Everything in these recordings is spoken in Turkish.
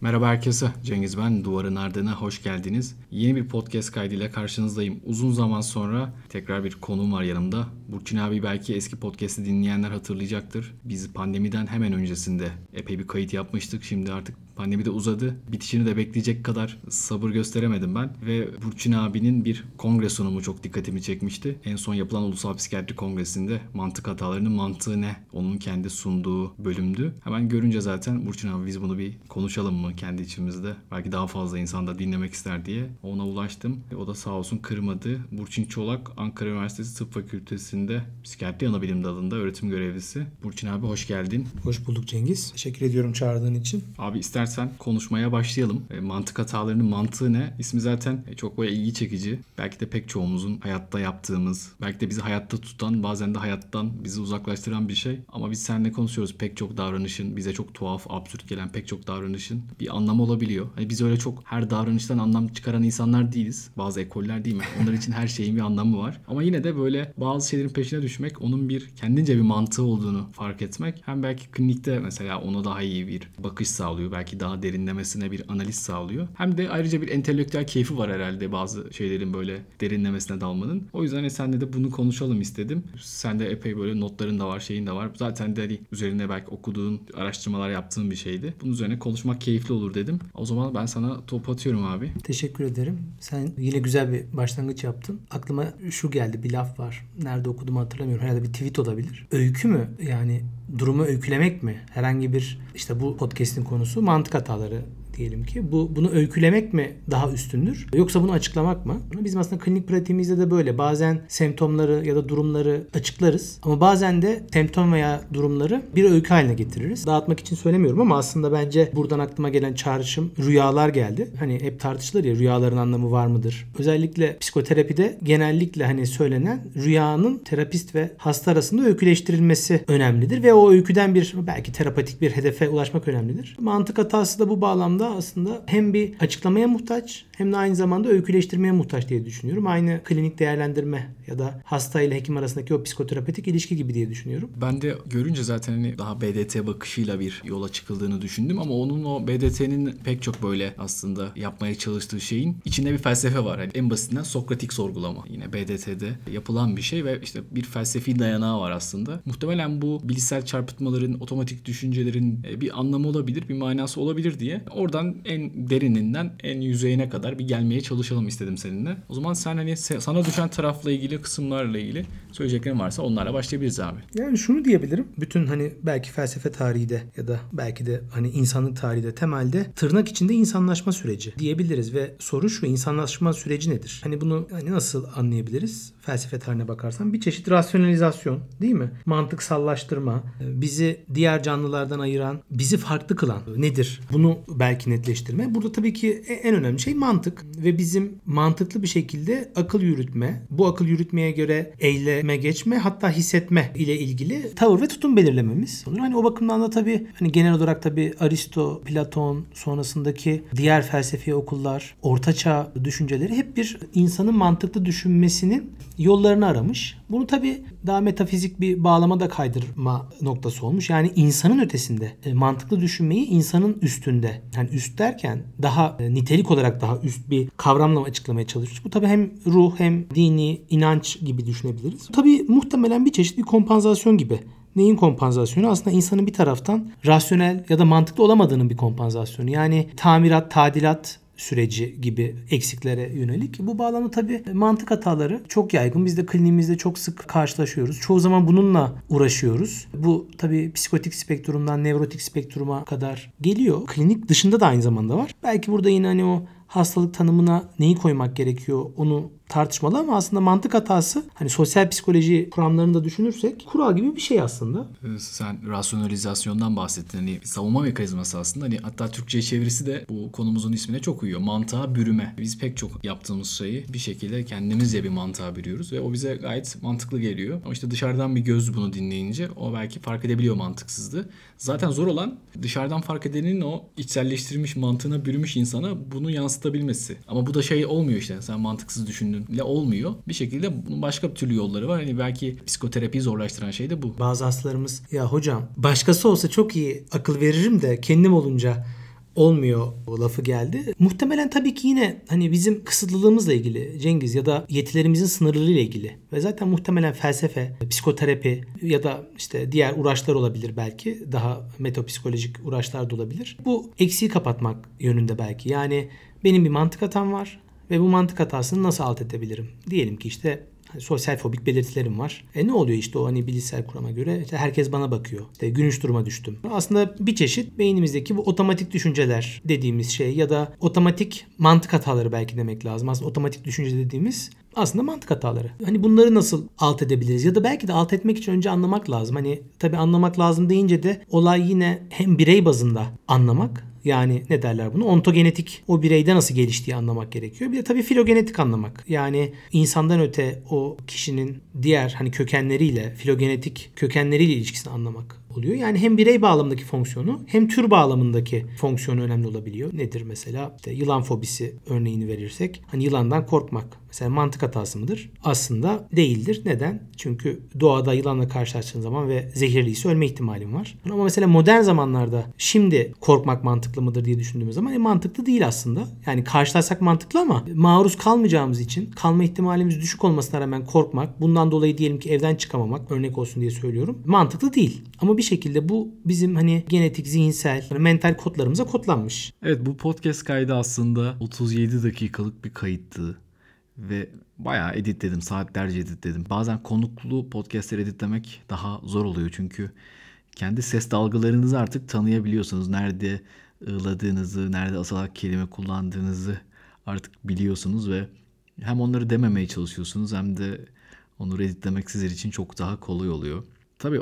Merhaba herkese. Cengiz ben. Duvarın Ardına hoş geldiniz. Yeni bir podcast kaydıyla karşınızdayım. Uzun zaman sonra tekrar bir konum var yanımda. Burçin abi belki eski podcast'i dinleyenler hatırlayacaktır. Biz pandemiden hemen öncesinde epey bir kayıt yapmıştık. Şimdi artık Pandemi de uzadı. Bitişini de bekleyecek kadar sabır gösteremedim ben. Ve Burçin abinin bir kongre sunumu çok dikkatimi çekmişti. En son yapılan Ulusal Psikiyatri Kongresi'nde mantık hatalarının mantığı ne? Onun kendi sunduğu bölümdü. Hemen görünce zaten Burçin abi biz bunu bir konuşalım mı kendi içimizde? Belki daha fazla insan da dinlemek ister diye ona ulaştım. O da sağ olsun kırmadı. Burçin Çolak Ankara Üniversitesi Tıp Fakültesi'nde psikiyatri anabilim dalında öğretim görevlisi. Burçin abi hoş geldin. Hoş bulduk Cengiz. Teşekkür ediyorum çağırdığın için. Abi istersen istersen konuşmaya başlayalım. E, mantık hatalarının mantığı ne? İsmi zaten e, çok böyle ilgi çekici. Belki de pek çoğumuzun hayatta yaptığımız, belki de bizi hayatta tutan, bazen de hayattan bizi uzaklaştıran bir şey. Ama biz seninle konuşuyoruz. Pek çok davranışın, bize çok tuhaf, absürt gelen pek çok davranışın bir anlamı olabiliyor. Hani biz öyle çok her davranıştan anlam çıkaran insanlar değiliz. Bazı ekoller değil mi? Onlar için her şeyin bir anlamı var. Ama yine de böyle bazı şeylerin peşine düşmek, onun bir kendince bir mantığı olduğunu fark etmek hem belki klinikte mesela ona daha iyi bir bakış sağlıyor. Belki daha derinlemesine bir analiz sağlıyor. Hem de ayrıca bir entelektüel keyfi var herhalde bazı şeylerin böyle derinlemesine dalmanın. O yüzden hani senle de bunu konuşalım istedim. Sen de epey böyle notların da var, şeyin de var. Zaten de hani üzerine belki okuduğun, araştırmalar yaptığın bir şeydi. Bunun üzerine konuşmak keyifli olur dedim. O zaman ben sana top atıyorum abi. Teşekkür ederim. Sen yine güzel bir başlangıç yaptın. Aklıma şu geldi bir laf var. Nerede okuduğumu hatırlamıyorum. Herhalde bir tweet olabilir. Öykü mü? Yani durumu öykülemek mi? Herhangi bir işte bu podcast'in konusu mantık hataları diyelim ki. Bu bunu öykülemek mi daha üstündür yoksa bunu açıklamak mı? Bizim aslında klinik pratiğimizde de böyle. Bazen semptomları ya da durumları açıklarız ama bazen de semptom veya durumları bir öykü haline getiririz. Dağıtmak için söylemiyorum ama aslında bence buradan aklıma gelen çağrışım rüyalar geldi. Hani hep tartışılır ya rüyaların anlamı var mıdır? Özellikle psikoterapide genellikle hani söylenen rüyanın terapist ve hasta arasında öyküleştirilmesi önemlidir ve o öyküden bir belki terapatik bir hedefe ulaşmak önemlidir. Mantık hatası da bu bağlamda aslında hem bir açıklamaya muhtaç hem de aynı zamanda öyküleştirmeye muhtaç diye düşünüyorum. Aynı klinik değerlendirme ya da hasta ile hekim arasındaki o psikoterapötik ilişki gibi diye düşünüyorum. Ben de görünce zaten hani daha BDT bakışıyla bir yola çıkıldığını düşündüm ama onun o BDT'nin pek çok böyle aslında yapmaya çalıştığı şeyin içinde bir felsefe var. Yani en basitinden Sokratik sorgulama. Yine BDT'de yapılan bir şey ve işte bir felsefi dayanağı var aslında. Muhtemelen bu bilişsel çarpıtmaların, otomatik düşüncelerin e, bir anlamı olabilir, bir manası olabilir diye oradan en derininden en yüzeyine kadar bir gelmeye çalışalım istedim seninle. O zaman sen hani sana düşen tarafla ilgili kısımlarla ilgili söyleyeceklerin varsa onlarla başlayabiliriz abi. Yani şunu diyebilirim. Bütün hani belki felsefe tarihi de ya da belki de hani insanlık tarihi de temelde tırnak içinde insanlaşma süreci diyebiliriz ve soru şu insanlaşma süreci nedir? Hani bunu hani nasıl anlayabiliriz? Felsefe tarihine bakarsan bir çeşit rasyonalizasyon değil mi? Mantıksallaştırma, bizi diğer canlılardan ayıran, bizi farklı kılan nedir? Bunu belki netleştirme. Burada tabii ki e, en önemli şey mantık ve bizim mantıklı bir şekilde akıl yürütme, bu akıl yürütmeye göre eyleme geçme hatta hissetme ile ilgili tavır ve tutum belirlememiz. Hani o bakımdan da tabii hani genel olarak tabii Aristo, Platon sonrasındaki diğer felsefi okullar, ortaçağ düşünceleri hep bir insanın mantıklı düşünmesinin yollarını aramış. Bunu tabii daha metafizik bir bağlamada kaydırma noktası olmuş. Yani insanın ötesinde e, mantıklı düşünmeyi insanın üstünde. Yani üst derken daha e, nitelik olarak daha üst bir kavramla açıklamaya çalışmış. Bu tabii hem ruh hem dini inanç gibi düşünebiliriz. Tabii muhtemelen bir çeşit bir kompansasyon gibi Neyin kompansasyonu? Aslında insanın bir taraftan rasyonel ya da mantıklı olamadığının bir kompansasyonu. Yani tamirat, tadilat süreci gibi eksiklere yönelik. Bu bağlamda tabii mantık hataları çok yaygın. Biz de kliniğimizde çok sık karşılaşıyoruz. Çoğu zaman bununla uğraşıyoruz. Bu tabii psikotik spektrumdan nevrotik spektruma kadar geliyor. Klinik dışında da aynı zamanda var. Belki burada yine hani o hastalık tanımına neyi koymak gerekiyor onu tartışmalı ama aslında mantık hatası hani sosyal psikoloji kuramlarını da düşünürsek kural gibi bir şey aslında. Sen rasyonalizasyondan bahsettin. Hani savunma mekanizması aslında. Hani hatta Türkçe çevirisi de bu konumuzun ismine çok uyuyor. Mantığa bürüme. Biz pek çok yaptığımız şeyi bir şekilde kendimizce bir mantığa bürüyoruz ve o bize gayet mantıklı geliyor. Ama işte dışarıdan bir göz bunu dinleyince o belki fark edebiliyor mantıksızlığı. Zaten zor olan dışarıdan fark edenin o içselleştirilmiş mantığına bürümüş insana bunu yansıtabilmesi. Ama bu da şey olmuyor işte. Sen mantıksız düşündün ile olmuyor. Bir şekilde bunun başka bir türlü yolları var. Hani belki psikoterapiyi zorlaştıran şey de bu. Bazı hastalarımız ya hocam başkası olsa çok iyi akıl veririm de kendim olunca olmuyor o lafı geldi. Muhtemelen tabii ki yine hani bizim kısıtlılığımızla ilgili Cengiz ya da yetilerimizin sınırlılığıyla ilgili ve zaten muhtemelen felsefe, psikoterapi ya da işte diğer uğraşlar olabilir belki. Daha metapsikolojik uğraşlar da olabilir. Bu eksiği kapatmak yönünde belki. Yani benim bir mantık hatam var ve bu mantık hatasını nasıl alt edebilirim? Diyelim ki işte Hani sosyal fobik belirtilerim var. E ne oluyor işte o hani bilişsel kurama göre işte herkes bana bakıyor. İşte gülünç duruma düştüm. Aslında bir çeşit beynimizdeki bu otomatik düşünceler dediğimiz şey ya da otomatik mantık hataları belki demek lazım. Aslında otomatik düşünce dediğimiz aslında mantık hataları. Hani bunları nasıl alt edebiliriz ya da belki de alt etmek için önce anlamak lazım. Hani tabii anlamak lazım deyince de olay yine hem birey bazında anlamak yani ne derler bunu? Ontogenetik o bireyde nasıl geliştiği anlamak gerekiyor. Bir de tabii filogenetik anlamak. Yani insandan öte o kişinin diğer hani kökenleriyle, filogenetik kökenleriyle ilişkisini anlamak oluyor. Yani hem birey bağlamındaki fonksiyonu hem tür bağlamındaki fonksiyonu önemli olabiliyor. Nedir mesela? İşte yılan fobisi örneğini verirsek. Hani yılandan korkmak. Mesela mantık hatası mıdır? Aslında değildir. Neden? Çünkü doğada yılanla karşılaştığın zaman ve zehirliyse ölme ihtimalim var. Ama mesela modern zamanlarda şimdi korkmak mantıklı mıdır diye düşündüğümüz zaman e, mantıklı değil aslında. Yani karşılaşsak mantıklı ama maruz kalmayacağımız için kalma ihtimalimiz düşük olmasına rağmen korkmak, bundan dolayı diyelim ki evden çıkamamak örnek olsun diye söylüyorum. Mantıklı değil. Ama bir şekilde bu bizim hani genetik, zihinsel, hani mental kodlarımıza kodlanmış. Evet bu podcast kaydı aslında 37 dakikalık bir kayıttı. Ve bayağı editledim. Saatlerce editledim. Bazen konuklu podcastleri editlemek daha zor oluyor. Çünkü kendi ses dalgalarınızı artık tanıyabiliyorsunuz. Nerede ığladığınızı, nerede asalak kelime kullandığınızı artık biliyorsunuz ve hem onları dememeye çalışıyorsunuz hem de onu editlemek sizler için çok daha kolay oluyor. Tabii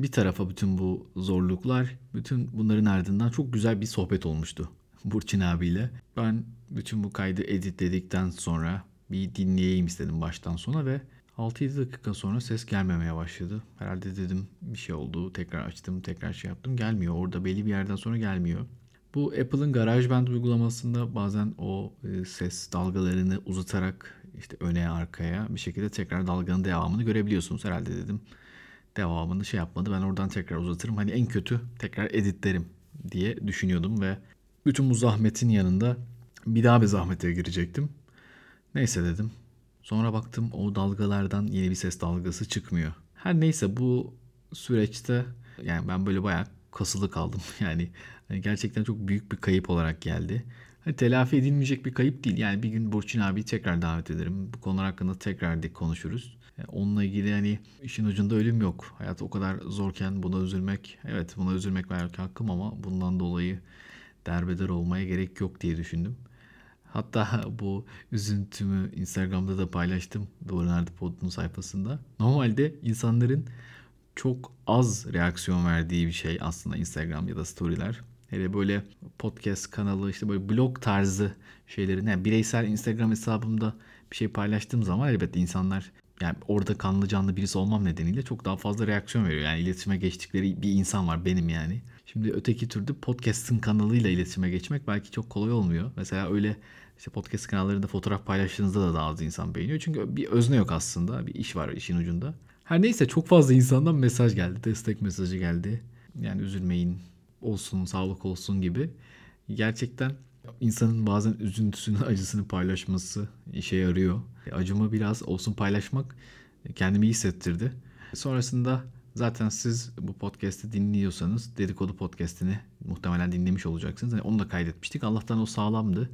bir tarafa bütün bu zorluklar, bütün bunların ardından çok güzel bir sohbet olmuştu Burçin abiyle. Ben bütün bu kaydı editledikten sonra bir dinleyeyim istedim baştan sona ve 6-7 dakika sonra ses gelmemeye başladı. Herhalde dedim bir şey oldu. Tekrar açtım, tekrar şey yaptım. Gelmiyor. Orada belli bir yerden sonra gelmiyor. Bu Apple'ın GarageBand uygulamasında bazen o e, ses dalgalarını uzatarak işte öne arkaya bir şekilde tekrar dalganın devamını görebiliyorsunuz. Herhalde dedim devamını şey yapmadı. Ben oradan tekrar uzatırım. Hani en kötü tekrar editlerim diye düşünüyordum ve bütün bu zahmetin yanında bir daha bir zahmete girecektim. Neyse dedim. Sonra baktım o dalgalardan yeni bir ses dalgası çıkmıyor. Her neyse bu süreçte yani ben böyle bayağı kasılı kaldım. Yani hani gerçekten çok büyük bir kayıp olarak geldi. Hani telafi edilmeyecek bir kayıp değil. Yani bir gün Burçin abi tekrar davet ederim. Bu konular hakkında tekrar konuşuruz. Yani onunla ilgili hani işin ucunda ölüm yok. Hayat o kadar zorken buna üzülmek. Evet buna üzülmek belki hakkım ama bundan dolayı derbeder olmaya gerek yok diye düşündüm. Hatta bu üzüntümü Instagram'da da paylaştım. Doğru Nerede Pod'un sayfasında. Normalde insanların çok az reaksiyon verdiği bir şey aslında Instagram ya da storyler. Hele böyle podcast kanalı işte böyle blog tarzı şeylerin yani bireysel Instagram hesabımda bir şey paylaştığım zaman elbette insanlar yani orada kanlı canlı birisi olmam nedeniyle çok daha fazla reaksiyon veriyor. Yani iletişime geçtikleri bir insan var benim yani. Şimdi öteki türlü podcast'ın kanalıyla iletişime geçmek belki çok kolay olmuyor. Mesela öyle işte podcast kanallarında fotoğraf paylaştığınızda da daha az insan beğeniyor. Çünkü bir özne yok aslında. Bir iş var işin ucunda. Her neyse çok fazla insandan mesaj geldi. Destek mesajı geldi. Yani üzülmeyin olsun, sağlık olsun gibi. Gerçekten insanın bazen üzüntüsünü, acısını paylaşması işe yarıyor. Acımı biraz olsun paylaşmak kendimi iyi hissettirdi. Sonrasında zaten siz bu podcast'i dinliyorsanız dedikodu podcast'ini muhtemelen dinlemiş olacaksınız. Yani onu da kaydetmiştik. Allah'tan o sağlamdı.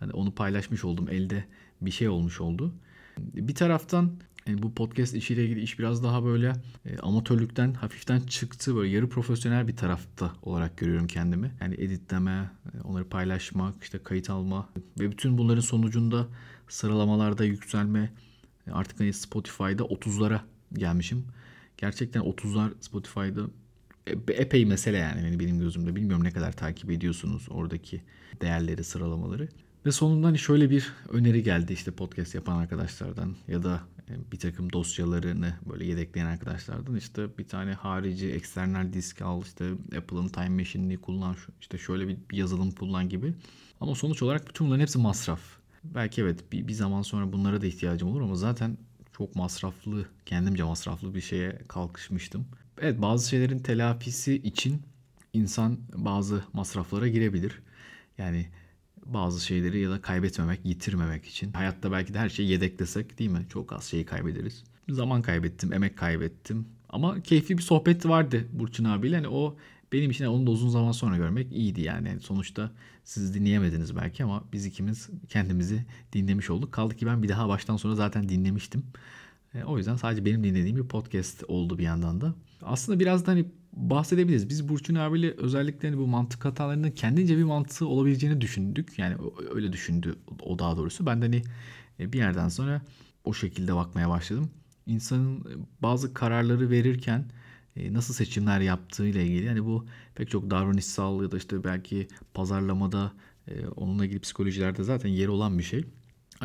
Hani onu paylaşmış oldum. Elde bir şey olmuş oldu. Bir taraftan yani bu podcast işiyle ilgili iş biraz daha böyle e, amatörlükten hafiften çıktı. Böyle yarı profesyonel bir tarafta olarak görüyorum kendimi. Yani editleme, e, onları paylaşmak, işte kayıt alma ve bütün bunların sonucunda sıralamalarda yükselme. E, artık hani Spotify'da 30'lara gelmişim. Gerçekten 30'lar Spotify'da epey mesele yani benim gözümde. Bilmiyorum ne kadar takip ediyorsunuz oradaki değerleri, sıralamaları. Ve sonunda hani şöyle bir öneri geldi işte podcast yapan arkadaşlardan ya da e, bir takım dosyalarını böyle yedekleyen arkadaşlardan işte bir tane harici eksternal disk al işte Apple'ın Time Machine'ini kullan işte şöyle bir yazılım kullan gibi. Ama sonuç olarak bütün bunların hepsi masraf. Belki evet bir, bir zaman sonra bunlara da ihtiyacım olur ama zaten çok masraflı, kendimce masraflı bir şeye kalkışmıştım. Evet bazı şeylerin telafisi için insan bazı masraflara girebilir. Yani bazı şeyleri ya da kaybetmemek, yitirmemek için. Hayatta belki de her şeyi yedeklesek değil mi? Çok az şeyi kaybederiz. Zaman kaybettim, emek kaybettim. Ama keyifli bir sohbet vardı Burçin abiyle. Hani o benim için onu da uzun zaman sonra görmek iyiydi yani. Sonuçta siz dinleyemediniz belki ama biz ikimiz kendimizi dinlemiş olduk. Kaldı ki ben bir daha baştan sonra zaten dinlemiştim. E, o yüzden sadece benim dinlediğim bir podcast oldu bir yandan da. Aslında biraz da hani bahsedebiliriz. Biz Burçin abiyle özellikle hani bu mantık hatalarının kendince bir mantığı olabileceğini düşündük. Yani öyle düşündü o daha doğrusu. Ben de hani e, bir yerden sonra o şekilde bakmaya başladım. İnsanın bazı kararları verirken e, nasıl seçimler yaptığı ile ilgili yani bu pek çok davranışsal ya da işte belki pazarlamada e, onunla ilgili psikolojilerde zaten yeri olan bir şey.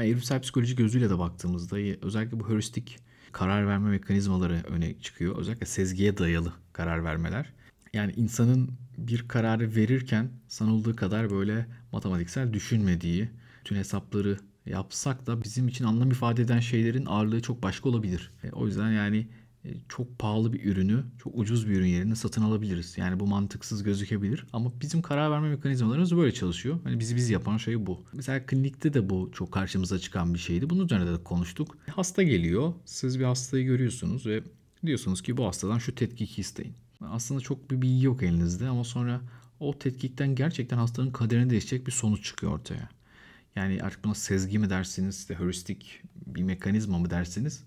Evrimsel psikoloji gözüyle de baktığımızda özellikle bu heuristik karar verme mekanizmaları öne çıkıyor. Özellikle sezgiye dayalı karar vermeler. Yani insanın bir kararı verirken sanıldığı kadar böyle matematiksel düşünmediği, tüm hesapları yapsak da bizim için anlam ifade eden şeylerin ağırlığı çok başka olabilir. E, o yüzden yani e, çok pahalı bir ürünü çok ucuz bir ürün yerine satın alabiliriz. Yani bu mantıksız gözükebilir ama bizim karar verme mekanizmalarımız böyle çalışıyor. Hani bizi biz yapan şey bu. Mesela klinikte de bu çok karşımıza çıkan bir şeydi. Bunun üzerine de konuştuk. Hasta geliyor. Siz bir hastayı görüyorsunuz ve diyorsunuz ki bu hastadan şu tetkiki isteyin. Aslında çok bir bilgi yok elinizde ama sonra o tetkikten gerçekten hastanın kaderini değişecek bir sonuç çıkıyor ortaya. Yani artık buna sezgi mi dersiniz, işte heuristik bir mekanizma mı dersiniz?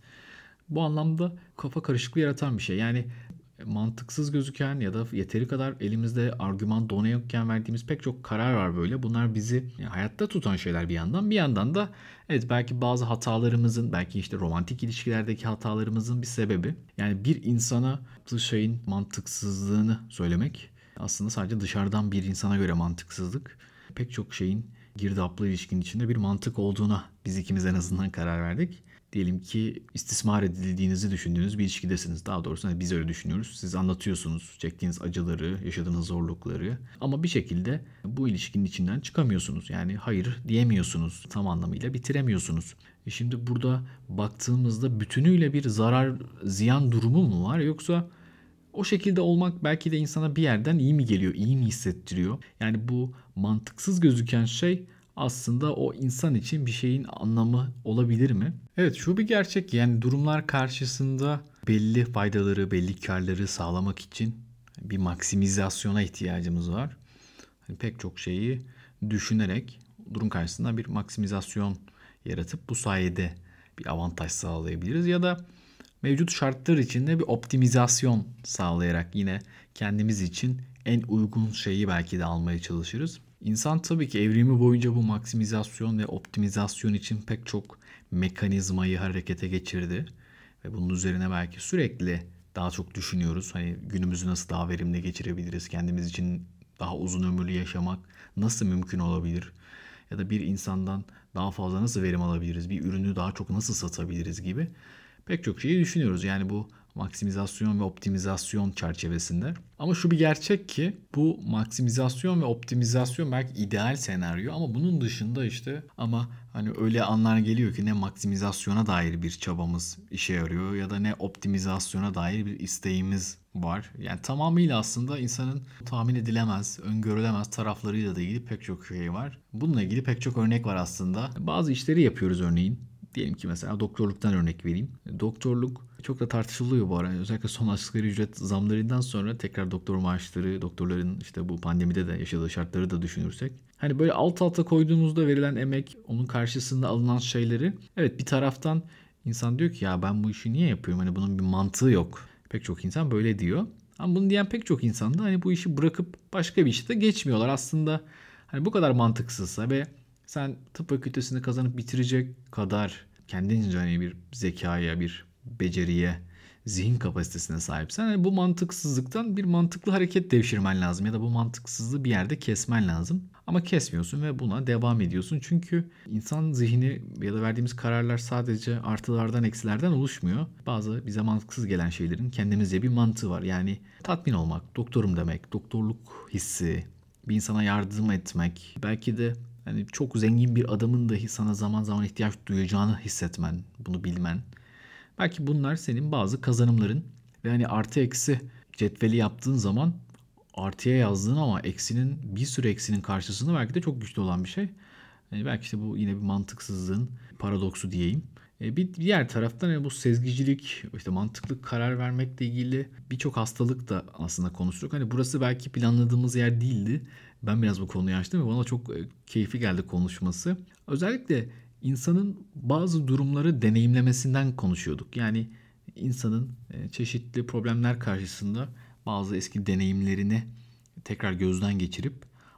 Bu anlamda kafa karışıklığı yaratan bir şey. Yani mantıksız gözüken ya da yeteri kadar elimizde argüman dona yokken verdiğimiz pek çok karar var böyle. Bunlar bizi hayatta tutan şeyler bir yandan. Bir yandan da evet belki bazı hatalarımızın belki işte romantik ilişkilerdeki hatalarımızın bir sebebi. Yani bir insana yaptığı şeyin mantıksızlığını söylemek aslında sadece dışarıdan bir insana göre mantıksızlık. Pek çok şeyin girdaplı ilişkinin içinde bir mantık olduğuna biz ikimiz en azından karar verdik diyelim ki istismar edildiğinizi düşündüğünüz bir ilişkidesiniz. Daha doğrusu hani biz öyle düşünüyoruz. Siz anlatıyorsunuz çektiğiniz acıları, yaşadığınız zorlukları ama bir şekilde bu ilişkinin içinden çıkamıyorsunuz. Yani hayır diyemiyorsunuz. Tam anlamıyla bitiremiyorsunuz. E şimdi burada baktığımızda bütünüyle bir zarar, ziyan durumu mu var yoksa o şekilde olmak belki de insana bir yerden iyi mi geliyor, iyi mi hissettiriyor? Yani bu mantıksız gözüken şey aslında o insan için bir şeyin anlamı olabilir mi? Evet şu bir gerçek yani durumlar karşısında belli faydaları, belli karları sağlamak için bir maksimizasyona ihtiyacımız var. Yani pek çok şeyi düşünerek durum karşısında bir maksimizasyon yaratıp bu sayede bir avantaj sağlayabiliriz ya da mevcut şartlar içinde bir optimizasyon sağlayarak yine kendimiz için en uygun şeyi belki de almaya çalışırız. İnsan tabii ki evrimi boyunca bu maksimizasyon ve optimizasyon için pek çok mekanizmayı harekete geçirdi. Ve bunun üzerine belki sürekli daha çok düşünüyoruz. Hani günümüzü nasıl daha verimli geçirebiliriz? Kendimiz için daha uzun ömürlü yaşamak nasıl mümkün olabilir? Ya da bir insandan daha fazla nasıl verim alabiliriz? Bir ürünü daha çok nasıl satabiliriz gibi pek çok şeyi düşünüyoruz. Yani bu maksimizasyon ve optimizasyon çerçevesinde. Ama şu bir gerçek ki bu maksimizasyon ve optimizasyon belki ideal senaryo ama bunun dışında işte ama hani öyle anlar geliyor ki ne maksimizasyona dair bir çabamız işe yarıyor ya da ne optimizasyona dair bir isteğimiz var. Yani tamamıyla aslında insanın tahmin edilemez, öngörülemez taraflarıyla da ilgili pek çok şey var. Bununla ilgili pek çok örnek var aslında. Bazı işleri yapıyoruz örneğin. Diyelim ki mesela doktorluktan örnek vereyim. Doktorluk çok da tartışılıyor bu ara. Özellikle son asgari ücret zamlarından sonra tekrar doktor maaşları, doktorların işte bu pandemide de yaşadığı şartları da düşünürsek. Hani böyle alt alta koyduğumuzda verilen emek, onun karşısında alınan şeyleri. Evet bir taraftan insan diyor ki ya ben bu işi niye yapıyorum? Hani bunun bir mantığı yok. Pek çok insan böyle diyor. Ama bunu diyen pek çok insan da hani bu işi bırakıp başka bir işte geçmiyorlar. Aslında hani bu kadar mantıksızsa ve sen tıp fakültesini kazanıp bitirecek kadar kendince hani bir zekaya, bir beceriye, zihin kapasitesine sahipsen yani bu mantıksızlıktan bir mantıklı hareket devşirmen lazım ya da bu mantıksızlığı bir yerde kesmen lazım. Ama kesmiyorsun ve buna devam ediyorsun. Çünkü insan zihni ya da verdiğimiz kararlar sadece artılardan eksilerden oluşmuyor. Bazı bize mantıksız gelen şeylerin kendimizce bir mantığı var. Yani tatmin olmak, doktorum demek, doktorluk hissi, bir insana yardım etmek, belki de hani çok zengin bir adamın dahi sana zaman zaman ihtiyaç duyacağını hissetmen, bunu bilmen. Belki bunlar senin bazı kazanımların ve hani artı eksi cetveli yaptığın zaman artıya yazdığın ama eksinin bir sürü eksinin karşısında belki de çok güçlü olan bir şey. Yani belki işte bu yine bir mantıksızlığın paradoksu diyeyim. E, bir diğer taraftan yani bu sezgicilik, işte mantıklı karar vermekle ilgili birçok hastalık da aslında konuştuk. Hani burası belki planladığımız yer değildi. Ben biraz bu konuyu açtım ve bana çok e, keyifli geldi konuşması. Özellikle insanın bazı durumları deneyimlemesinden konuşuyorduk. Yani insanın e, çeşitli problemler karşısında bazı eski deneyimlerini tekrar gözden geçirip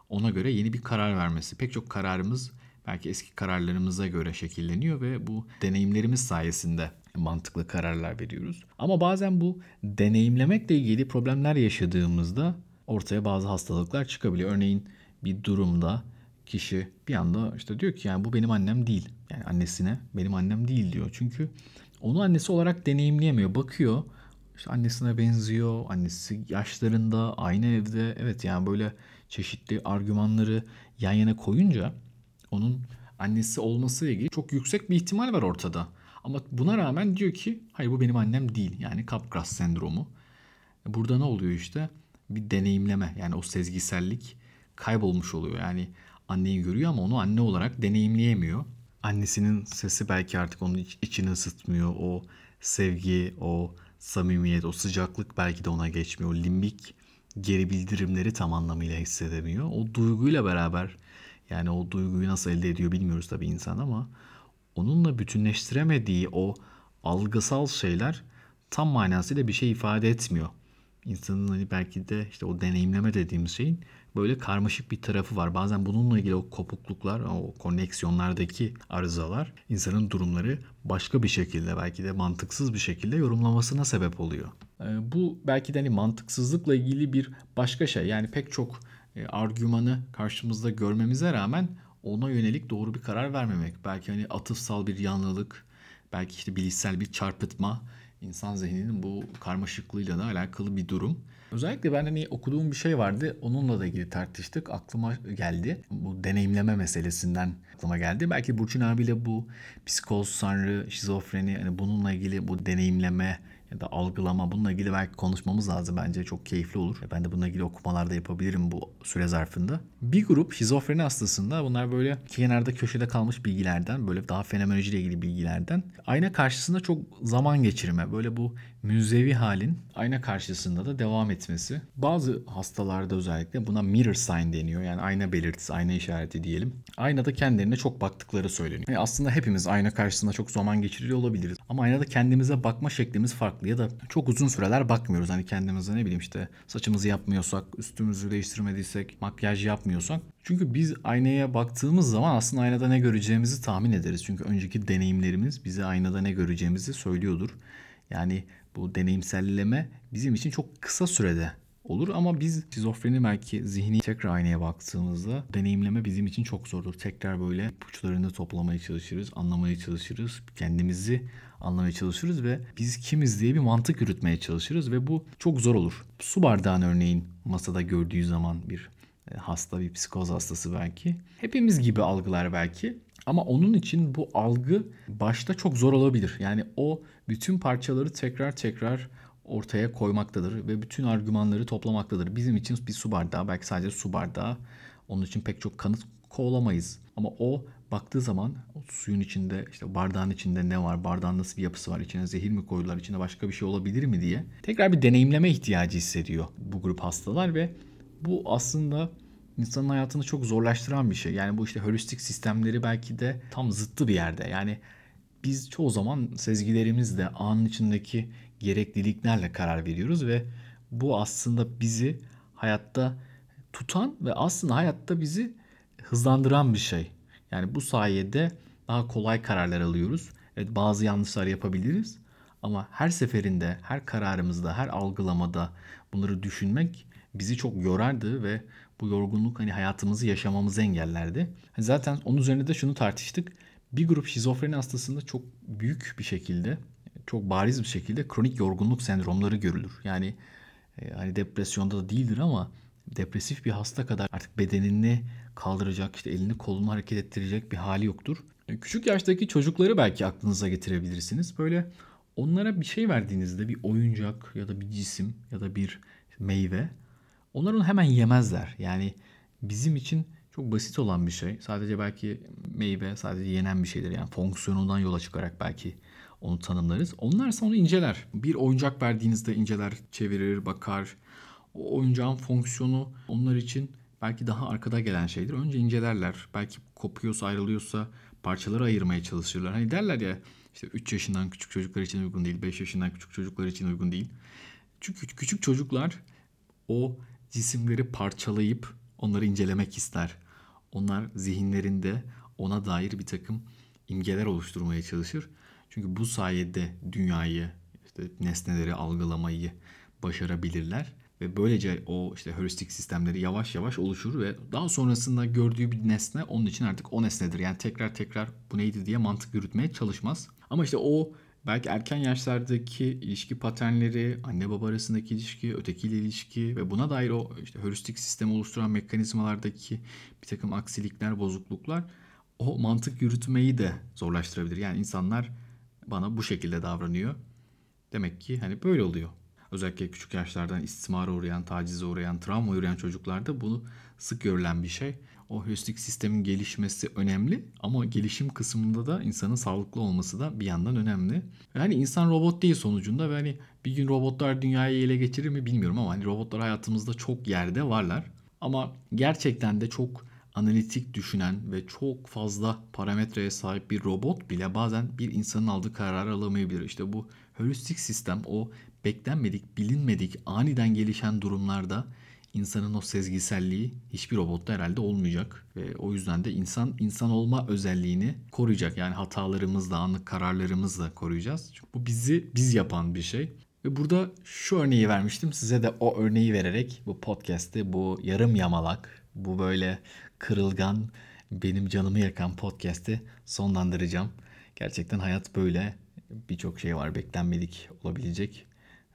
ona göre yeni bir karar vermesi. Pek çok kararımız belki eski kararlarımıza göre şekilleniyor ve bu deneyimlerimiz sayesinde mantıklı kararlar veriyoruz. Ama bazen bu deneyimlemekle ilgili problemler yaşadığımızda ortaya bazı hastalıklar çıkabiliyor. Örneğin bir durumda kişi bir anda işte diyor ki yani bu benim annem değil. Yani annesine benim annem değil diyor. Çünkü onu annesi olarak deneyimleyemiyor. Bakıyor işte annesine benziyor. Annesi yaşlarında aynı evde. Evet yani böyle çeşitli argümanları yan yana koyunca onun annesi olması ile ilgili çok yüksek bir ihtimal var ortada. Ama buna rağmen diyor ki hayır bu benim annem değil. Yani Capgras sendromu. Burada ne oluyor işte? Bir deneyimleme yani o sezgisellik kaybolmuş oluyor. Yani anneyi görüyor ama onu anne olarak deneyimleyemiyor. Annesinin sesi belki artık onun içini ısıtmıyor. O sevgi, o samimiyet, o sıcaklık belki de ona geçmiyor. Limbik geri bildirimleri tam anlamıyla hissedemiyor. O duyguyla beraber yani o duyguyu nasıl elde ediyor bilmiyoruz tabii insan ama onunla bütünleştiremediği o algısal şeyler tam manasıyla bir şey ifade etmiyor. İnsanın hani belki de işte o deneyimleme dediğimiz şeyin böyle karmaşık bir tarafı var. Bazen bununla ilgili o kopukluklar, o koneksiyonlardaki arızalar insanın durumları başka bir şekilde belki de mantıksız bir şekilde yorumlamasına sebep oluyor. Ee, bu belki de hani mantıksızlıkla ilgili bir başka şey. Yani pek çok e, argümanı karşımızda görmemize rağmen ona yönelik doğru bir karar vermemek. Belki hani atıfsal bir yanlılık, belki işte bilişsel bir çarpıtma insan zihninin bu karmaşıklığıyla da alakalı bir durum. Özellikle ben hani okuduğum bir şey vardı. Onunla da ilgili tartıştık. Aklıma geldi. Bu deneyimleme meselesinden aklıma geldi. Belki Burçin abiyle bu psikoz, sanrı, şizofreni hani bununla ilgili bu deneyimleme ya da algılama bununla ilgili belki konuşmamız lazım bence çok keyifli olur. Ben de bununla ilgili okumalar da yapabilirim bu süre zarfında. Bir grup şizofreni hastasında bunlar böyle kenarda köşede kalmış bilgilerden böyle daha fenomenolojiyle ilgili bilgilerden ayna karşısında çok zaman geçirme böyle bu müzevi halin ayna karşısında da devam etmesi. Bazı hastalarda özellikle buna mirror sign deniyor. Yani ayna belirtisi, ayna işareti diyelim. Aynada kendilerine çok baktıkları söyleniyor. Yani aslında hepimiz ayna karşısında çok zaman geçiriyor olabiliriz. Ama aynada kendimize bakma şeklimiz farklı ya da çok uzun süreler bakmıyoruz. Hani kendimize ne bileyim işte saçımızı yapmıyorsak, üstümüzü değiştirmediysek, makyaj yapmıyorsak. Çünkü biz aynaya baktığımız zaman aslında aynada ne göreceğimizi tahmin ederiz. Çünkü önceki deneyimlerimiz bize aynada ne göreceğimizi söylüyordur. Yani bu deneyimselleme bizim için çok kısa sürede olur ama biz şizofreni belki zihni tekrar aynaya baktığımızda deneyimleme bizim için çok zordur. Tekrar böyle ipuçlarını toplamaya çalışırız, anlamaya çalışırız, kendimizi anlamaya çalışırız ve biz kimiz diye bir mantık yürütmeye çalışırız ve bu çok zor olur. Su bardağını örneğin masada gördüğü zaman bir e, hasta, bir psikoz hastası belki. Hepimiz gibi algılar belki. Ama onun için bu algı başta çok zor olabilir. Yani o bütün parçaları tekrar tekrar ortaya koymaktadır ve bütün argümanları toplamaktadır. Bizim için bir su bardağı, belki sadece su bardağı. Onun için pek çok kanıt kovalamayız. Ama o baktığı zaman suyun içinde işte bardağın içinde ne var, bardağın nasıl bir yapısı var, içine zehir mi koydular, içinde başka bir şey olabilir mi diye tekrar bir deneyimleme ihtiyacı hissediyor bu grup hastalar ve bu aslında insanın hayatını çok zorlaştıran bir şey. Yani bu işte holistik sistemleri belki de tam zıttı bir yerde. Yani biz çoğu zaman sezgilerimizle anın içindeki gerekliliklerle karar veriyoruz ve bu aslında bizi hayatta tutan ve aslında hayatta bizi hızlandıran bir şey. Yani bu sayede daha kolay kararlar alıyoruz. Evet bazı yanlışlar yapabiliriz ama her seferinde, her kararımızda, her algılamada bunları düşünmek bizi çok yorardı ve bu yorgunluk hani hayatımızı yaşamamızı engellerdi. Hani zaten onun üzerine de şunu tartıştık. Bir grup şizofreni hastasında çok büyük bir şekilde, çok bariz bir şekilde kronik yorgunluk sendromları görülür. Yani e, hani depresyonda da değildir ama depresif bir hasta kadar artık bedenini kaldıracak, işte elini kolunu hareket ettirecek bir hali yoktur. E, küçük yaştaki çocukları belki aklınıza getirebilirsiniz. Böyle onlara bir şey verdiğinizde bir oyuncak ya da bir cisim ya da bir meyve onlar onu hemen yemezler. Yani bizim için çok basit olan bir şey. Sadece belki meyve sadece yenen bir şeydir. Yani fonksiyonundan yola çıkarak belki onu tanımlarız. Onlar ise onu inceler. Bir oyuncak verdiğinizde inceler, çevirir, bakar. O oyuncağın fonksiyonu onlar için belki daha arkada gelen şeydir. Önce incelerler. Belki kopuyorsa, ayrılıyorsa parçaları ayırmaya çalışırlar. Hani derler ya işte 3 yaşından küçük çocuklar için uygun değil, 5 yaşından küçük çocuklar için uygun değil. Çünkü küçük çocuklar o cisimleri parçalayıp onları incelemek ister. Onlar zihinlerinde ona dair bir takım imgeler oluşturmaya çalışır. Çünkü bu sayede dünyayı, işte nesneleri algılamayı başarabilirler ve böylece o işte heuristik sistemleri yavaş yavaş oluşur ve daha sonrasında gördüğü bir nesne onun için artık o nesnedir. Yani tekrar tekrar bu neydi diye mantık yürütmeye çalışmaz. Ama işte o belki erken yaşlardaki ilişki paternleri, anne baba arasındaki ilişki, ötekiyle ilişki ve buna dair o işte heuristik sistemi oluşturan mekanizmalardaki bir takım aksilikler, bozukluklar o mantık yürütmeyi de zorlaştırabilir. Yani insanlar bana bu şekilde davranıyor. Demek ki hani böyle oluyor. Özellikle küçük yaşlardan istismara uğrayan, tacize uğrayan, travma uğrayan çocuklarda bunu sık görülen bir şey. O heuristik sistemin gelişmesi önemli ama gelişim kısmında da insanın sağlıklı olması da bir yandan önemli. Yani insan robot değil sonucunda ve hani bir gün robotlar dünyayı ele geçirir mi bilmiyorum ama hani robotlar hayatımızda çok yerde varlar. Ama gerçekten de çok analitik düşünen ve çok fazla parametreye sahip bir robot bile bazen bir insanın aldığı kararı alamayabilir. İşte bu heuristik sistem o beklenmedik, bilinmedik, aniden gelişen durumlarda insanın o sezgiselliği hiçbir robotta herhalde olmayacak. Ve o yüzden de insan insan olma özelliğini koruyacak. Yani hatalarımızla, anlık kararlarımızla koruyacağız. Çünkü bu bizi biz yapan bir şey. Ve burada şu örneği vermiştim. Size de o örneği vererek bu podcast'te bu yarım yamalak, bu böyle kırılgan, benim canımı yakan podcast'i sonlandıracağım. Gerçekten hayat böyle. Birçok şey var beklenmedik olabilecek.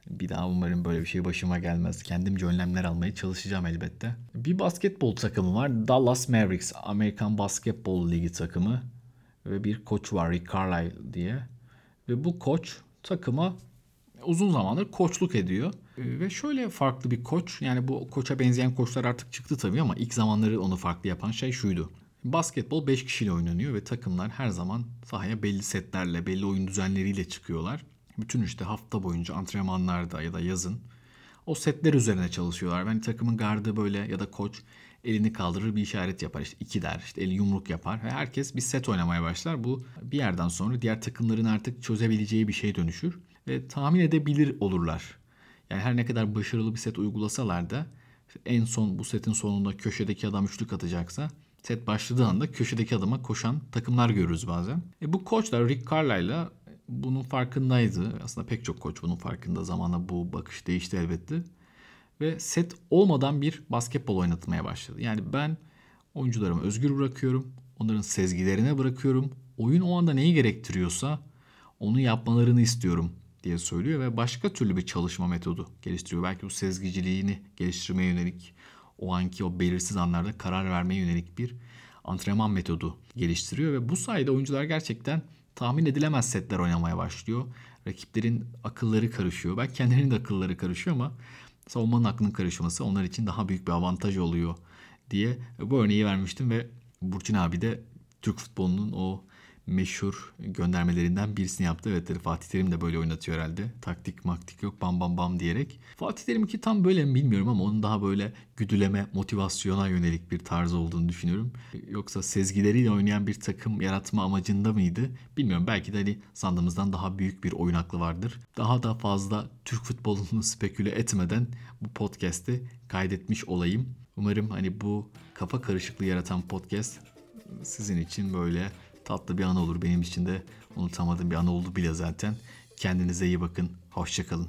Bir daha umarım böyle bir şey başıma gelmez. Kendimce önlemler almaya çalışacağım elbette. Bir basketbol takımı var. Dallas Mavericks. Amerikan Basketbol Ligi takımı. Ve bir koç var Rick Carlisle diye. Ve bu koç takıma uzun zamandır koçluk ediyor. Ve şöyle farklı bir koç. Yani bu koça benzeyen koçlar artık çıktı tabii ama ilk zamanları onu farklı yapan şey şuydu. Basketbol 5 kişiyle oynanıyor ve takımlar her zaman sahaya belli setlerle, belli oyun düzenleriyle çıkıyorlar bütün işte hafta boyunca antrenmanlarda ya da yazın o setler üzerine çalışıyorlar. Ben takımın gardı böyle ya da koç elini kaldırır bir işaret yapar. İşte iki der, işte eli yumruk yapar ve herkes bir set oynamaya başlar. Bu bir yerden sonra diğer takımların artık çözebileceği bir şey dönüşür ve tahmin edebilir olurlar. Yani her ne kadar başarılı bir set uygulasalar da en son bu setin sonunda köşedeki adam üçlük atacaksa set başladığı anda köşedeki adama koşan takımlar görürüz bazen. E bu koçlar Rick Carlisle'la bunun farkındaydı. Aslında pek çok koç bunun farkında. Zamanla bu bakış değişti elbette. Ve set olmadan bir basketbol oynatmaya başladı. Yani ben oyuncularımı özgür bırakıyorum. Onların sezgilerine bırakıyorum. Oyun o anda neyi gerektiriyorsa onu yapmalarını istiyorum diye söylüyor ve başka türlü bir çalışma metodu geliştiriyor. Belki bu sezgiciliğini geliştirmeye yönelik o anki o belirsiz anlarda karar vermeye yönelik bir antrenman metodu geliştiriyor ve bu sayede oyuncular gerçekten tahmin edilemez setler oynamaya başlıyor. Rakiplerin akılları karışıyor. Belki kendilerinin de akılları karışıyor ama savunmanın aklının karışması onlar için daha büyük bir avantaj oluyor diye bu örneği vermiştim ve Burçin abi de Türk futbolunun o meşhur göndermelerinden birisini yaptı. Evet Fatih Terim de böyle oynatıyor herhalde. Taktik maktik yok bam bam bam diyerek. Fatih Terim ki tam böyle mi bilmiyorum ama onun daha böyle güdüleme, motivasyona yönelik bir tarz olduğunu düşünüyorum. Yoksa sezgileriyle oynayan bir takım yaratma amacında mıydı? Bilmiyorum. Belki de hani sandığımızdan daha büyük bir oyun aklı vardır. Daha da fazla Türk futbolunu speküle etmeden bu podcast'i kaydetmiş olayım. Umarım hani bu kafa karışıklığı yaratan podcast sizin için böyle tatlı bir an olur. Benim için de unutamadığım bir an oldu bile zaten. Kendinize iyi bakın. Hoşçakalın.